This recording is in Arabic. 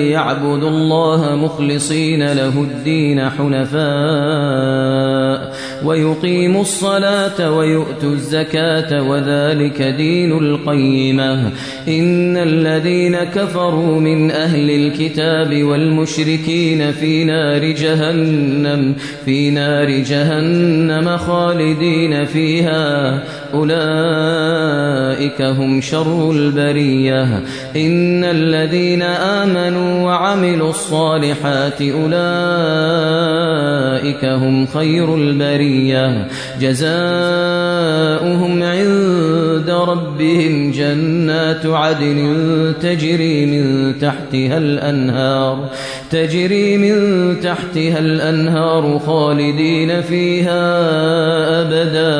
إلا ليعبدوا الله مخلصين له الدين حنفاء ويقيموا الصلاة ويؤتوا الزكاة وذلك دين القيمة. إن الذين كفروا من أهل الكتاب والمشركين في نار جهنم في نار جهنم خالدين فيها. أولئك هم شر البرية. إن الذين آمنوا وعملوا الصالحات أولئك هم خير البرية. جزاؤهم عند ربهم جنات عدن تجري من تحتها الأنهار تجري من تحتها الأنهار خالدين فيها أبدا.